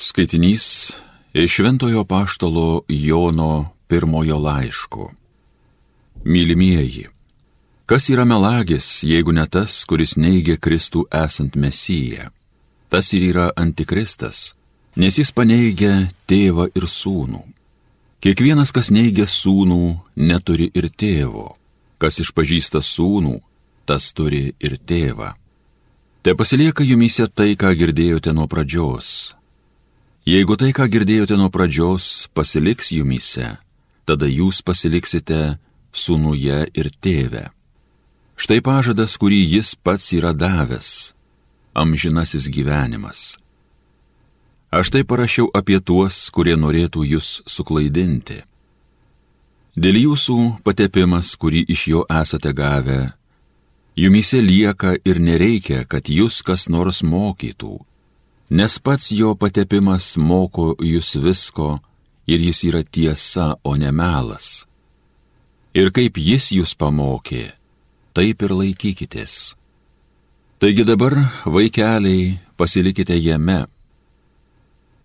Skaitinys iš Šventojo Paštalo Jono pirmojo laiško. Mylimieji, kas yra melagis, jeigu ne tas, kuris neigia Kristų esant Mesiją? Tas ir yra antikristas, nes jis paneigia tėvą ir sūnų. Kiekvienas, kas neigia sūnų, neturi ir tėvo. Kas išpažįsta sūnų, tas turi ir tėvą. Te pasilieka jumise tai, ką girdėjote nuo pradžios. Jeigu tai, ką girdėjote nuo pradžios, pasiliks jumise, tada jūs pasiliksite sūnuje ir tėve. Štai pažadas, kurį jis pats yra davęs - amžinasis gyvenimas. Aš tai parašiau apie tuos, kurie norėtų jūs suklaidinti. Dėl jūsų patepimas, kurį iš jo esate gavę, jumise lieka ir nereikia, kad jūs kas nors mokytų, nes pats jo patepimas moko jūs visko ir jis yra tiesa, o ne melas. Ir kaip jis jūs pamokė, taip ir laikykitės. Taigi dabar, vaikeliai, pasilikite jame,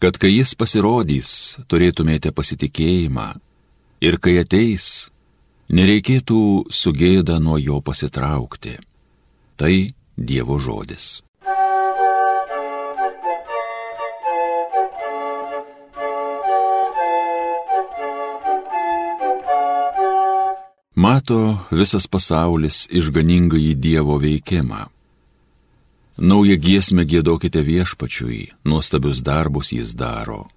kad kai jis pasirodys, turėtumėte pasitikėjimą ir kai ateis, nereikėtų sugėda nuo jo pasitraukti. Tai Dievo žodis. Mato visas pasaulis išganingai Dievo veikimą. Naują giesmę gėdokite viešpačiui, nuostabius darbus jis daro.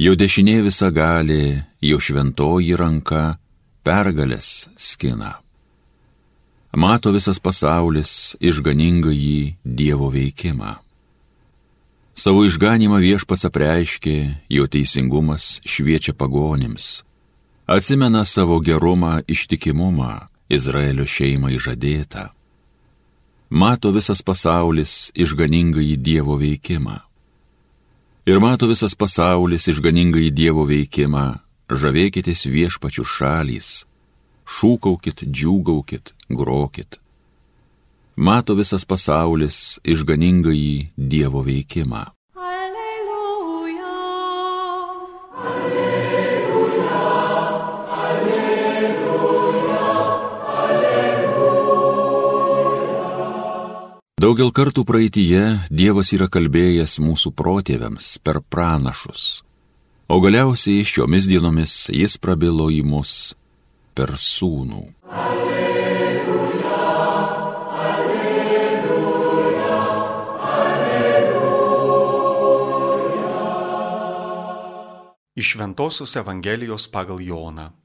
Jo dešinė visa gali, jo šventoji ranka pergalės skina. Mato visas pasaulis išganingai Dievo veikimą. Savo išganimą viešpats apreiškė, jo teisingumas šviečia pagonims atsimena savo gerumą, ištikimumą, Izraelio šeimai žadėtą. Mato visas pasaulis išganingai Dievo veikimą. Ir mato visas pasaulis išganingai Dievo veikimą, žavėkitės viešpačių šalys, šūkaukit, džiūgaukit, grokit. Mato visas pasaulis išganingai Dievo veikimą. Daugel kartų praeitie Dievas yra kalbėjęs mūsų protėviams per pranašus, o galiausiai šiomis dienomis Jis prabilo į mus per sūnų. Alleluja, alleluja, alleluja. Iš Ventosios Evangelijos pagal Joną.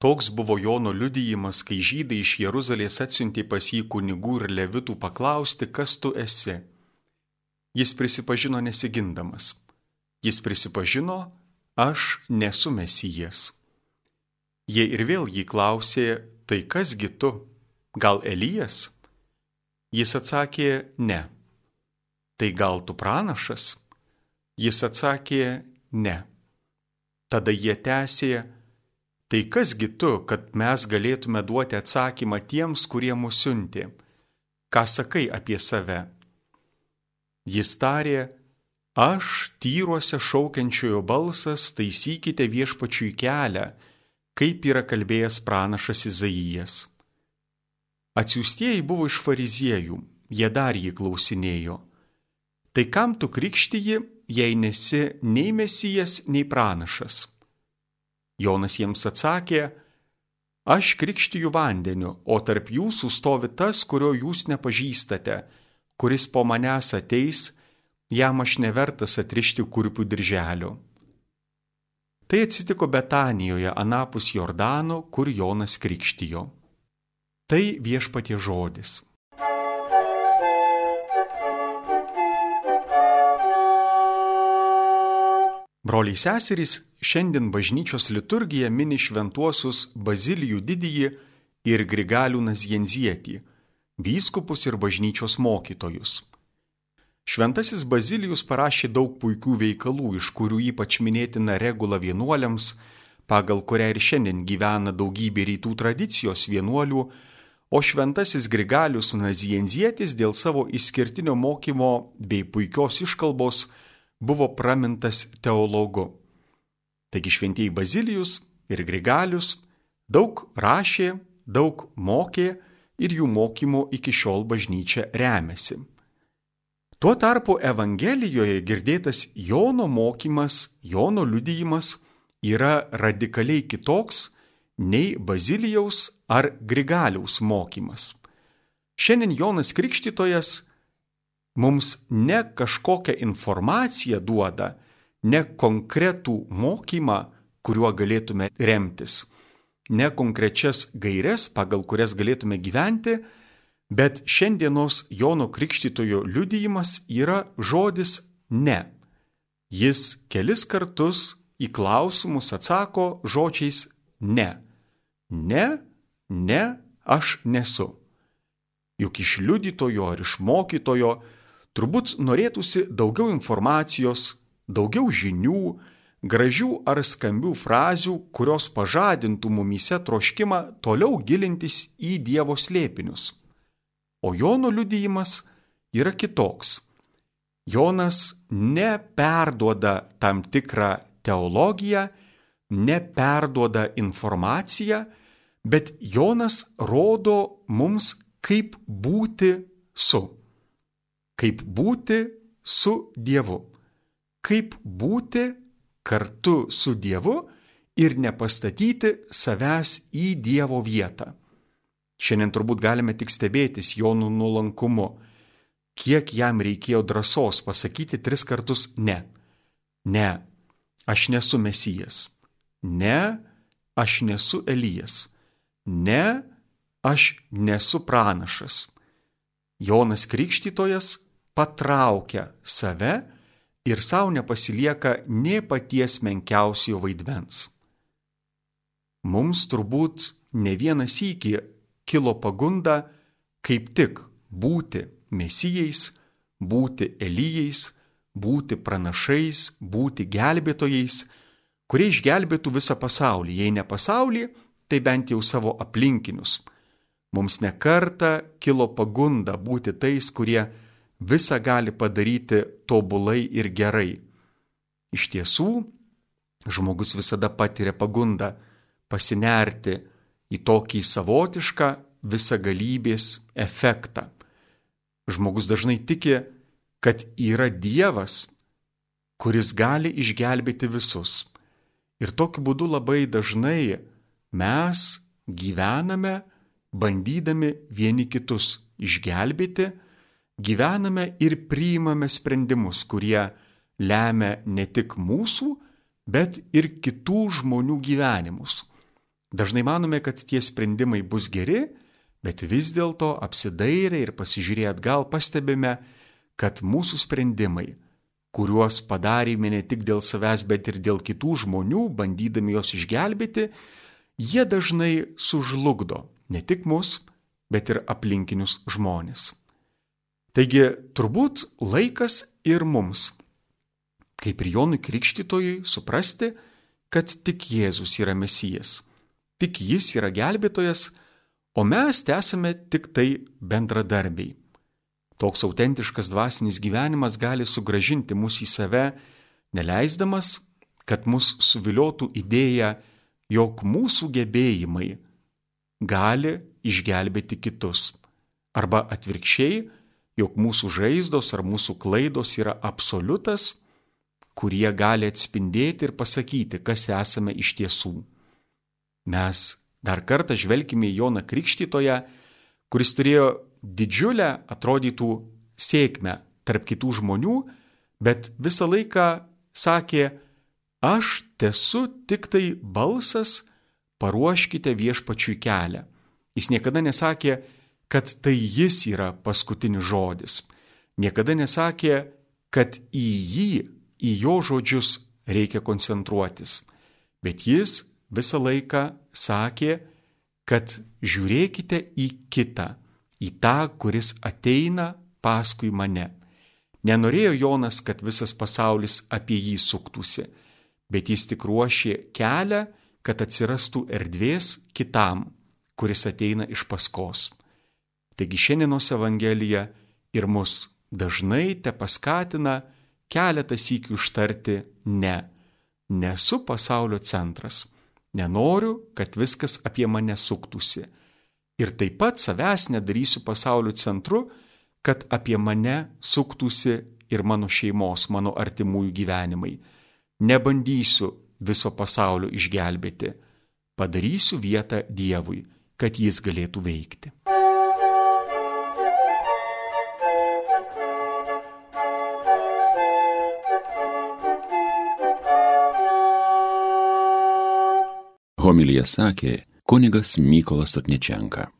Toks buvo Jono liudijimas, kai žydai iš Jeruzalės atsiuntė pas jį kunigų ir levitų paklausti, kas tu esi. Jis prisipažino nesigindamas. Jis prisipažino, aš nesu mesijas. Jie ir vėl jį klausė, tai kasgi tu, gal Elijas? Jis atsakė, ne. Tai gal tu pranašas? Jis atsakė, ne. Tada jie tęsė, Tai kasgi tu, kad mes galėtume duoti atsakymą tiems, kurie mus siuntė? Ką sakai apie save? Jis tarė, aš tyruose šaukiančiojo balsas, taisykite viešpačiui kelią, kaip yra kalbėjęs pranašas Izaijas. Atsiųstieji buvo iš fariziejų, jie dar jį klausinėjo. Tai kam tu krikštyji, jei nesi nei mesijas, nei pranašas? Jonas jiems atsakė, Aš krikštiju vandeniu, o tarp jūsų stovi tas, kurio jūs nepažįstate, kuris po manęs ateis, jam aš nevertas atrišti kurpių dirželių. Tai atsitiko Betanijoje, anapus Jordano, kur Jonas krikštijo. Tai viešpatie žodis. Broliai seserys, šiandien bažnyčios liturgija mini šventuosius Bazilijų didįjį ir Grigalių Nazienzietį, vyskupus ir bažnyčios mokytojus. Šventasis Bazilijus parašė daug puikių veikalų, iš kurių ypač minėtina regula vienuoliams, pagal kurią ir šiandien gyvena daugybė rytų tradicijos vienuolių, o šventasis Grigalius Nazienzietis dėl savo išskirtinio mokymo bei puikios iškalbos buvo pramintas teologu. Taigi šventieji Bazilijus ir Grigalius daug rašė, daug mokė ir jų mokymu iki šiol bažnyčia remiasi. Tuo tarpu Evangelijoje girdėtas Jono mokymas, Jono liudijimas yra radikaliai kitoks nei Bazilijaus ar Grigaliaus mokymas. Šiandien Jonas Krikštytojas mums ne kažkokią informaciją duoda, ne konkretų mokymą, kuriuo galėtume remtis, ne konkrečias gairias, pagal kurias galėtume gyventi, bet šiandienos Jono Krikštytojo liudijimas yra žodis ne. Jis kelis kartus į klausimus atsako žodžiais ne. Ne, ne, aš nesu. Juk iš liudytojo ar iš mokytojo turbūt norėtųsi daugiau informacijos, daugiau žinių, gražių ar skambių frazių, kurios pažadintų mumise troškimą toliau gilintis į Dievo slėpinius. O Jono liudijimas yra kitoks. Jonas neperduoda tam tikrą teologiją, neperduoda informaciją, bet Jonas rodo mums, kaip būti su. Kaip būti su Dievu. Kaip būti kartu su Dievu ir nepastatyti savęs į Dievo vietą. Šiandien turbūt galime tik stebėtis Jonų nuolankumu, kiek jam reikėjo drąsos pasakyti tris kartus ne. Ne, aš nesu Mesijas. Ne, aš nesu Elijas. Ne, aš nesu pranašas. Jonas Krikštytojas patraukia save ir savo nepasilieka nie paties menkiausio vaidmens. Mums turbūt ne vienas įki kilo pagunda kaip tik būti mesijais, būti elyjais, būti pranašais, būti gelbėtojais, kurie išgelbėtų visą pasaulį. Jei ne pasaulį, tai bent jau savo aplinkinius. Mums nekarta kilo pagunda būti tais, kurie visą gali padaryti tobulai ir gerai. Iš tiesų, žmogus visada patiria pagundą pasinerti į tokį savotišką visagalybės efektą. Žmogus dažnai tiki, kad yra Dievas, kuris gali išgelbėti visus. Ir tokiu būdu labai dažnai mes gyvename, bandydami vieni kitus išgelbėti, gyvename ir priimame sprendimus, kurie lemia ne tik mūsų, bet ir kitų žmonių gyvenimus. Dažnai manome, kad tie sprendimai bus geri, bet vis dėlto apsidairę ir pasižiūrėję atgal pastebime, kad mūsų sprendimai, kuriuos padarėme ne tik dėl savęs, bet ir dėl kitų žmonių, bandydami juos išgelbėti, jie dažnai sužlugdo ne tik mus, bet ir aplinkinius žmonės. Taigi turbūt laikas ir mums, kaip ir Jonui Krikštytojui, suprasti, kad tik Jėzus yra Mesijas, tik Jis yra gelbėtojas, o mes esame tik tai bendradarbiai. Toks autentiškas dvasinis gyvenimas gali sugražinti mus į save, neleisdamas, kad mus suviliotų idėja, jog mūsų gebėjimai gali išgelbėti kitus. Arba atvirkščiai, jog mūsų žaizdos ar mūsų klaidos yra absoliutas, kurie gali atspindėti ir pasakyti, kas esame iš tiesų. Mes dar kartą žvelgime į Joną Krikštytoje, kuris turėjo didžiulę, atrodytų, sėkmę tarp kitų žmonių, bet visą laiką sakė, aš esu tik tai balsas, paruoškite viešpačiui kelią. Jis niekada nesakė, kad tai jis yra paskutinis žodis. Niekada nesakė, kad į jį, į jo žodžius reikia koncentruotis. Bet jis visą laiką sakė, kad žiūrėkite į kitą, į tą, kuris ateina paskui mane. Nenorėjo Jonas, kad visas pasaulis apie jį suktųsi, bet jis tik ruošė kelią, kad atsirastų erdvės kitam, kuris ateina iš paskos. Taigi šiandienos Evangelija ir mus dažnai te paskatina keletą sykių ištarti ne. Nesu pasaulio centras. Nenoriu, kad viskas apie mane suktųsi. Ir taip pat savęs nedarysiu pasaulio centru, kad apie mane suktųsi ir mano šeimos, mano artimųjų gyvenimai. Nebandysiu viso pasaulio išgelbėti. Padarysiu vietą Dievui, kad jis galėtų veikti. Homilyje sakė kunigas Mykolas Atnečenka.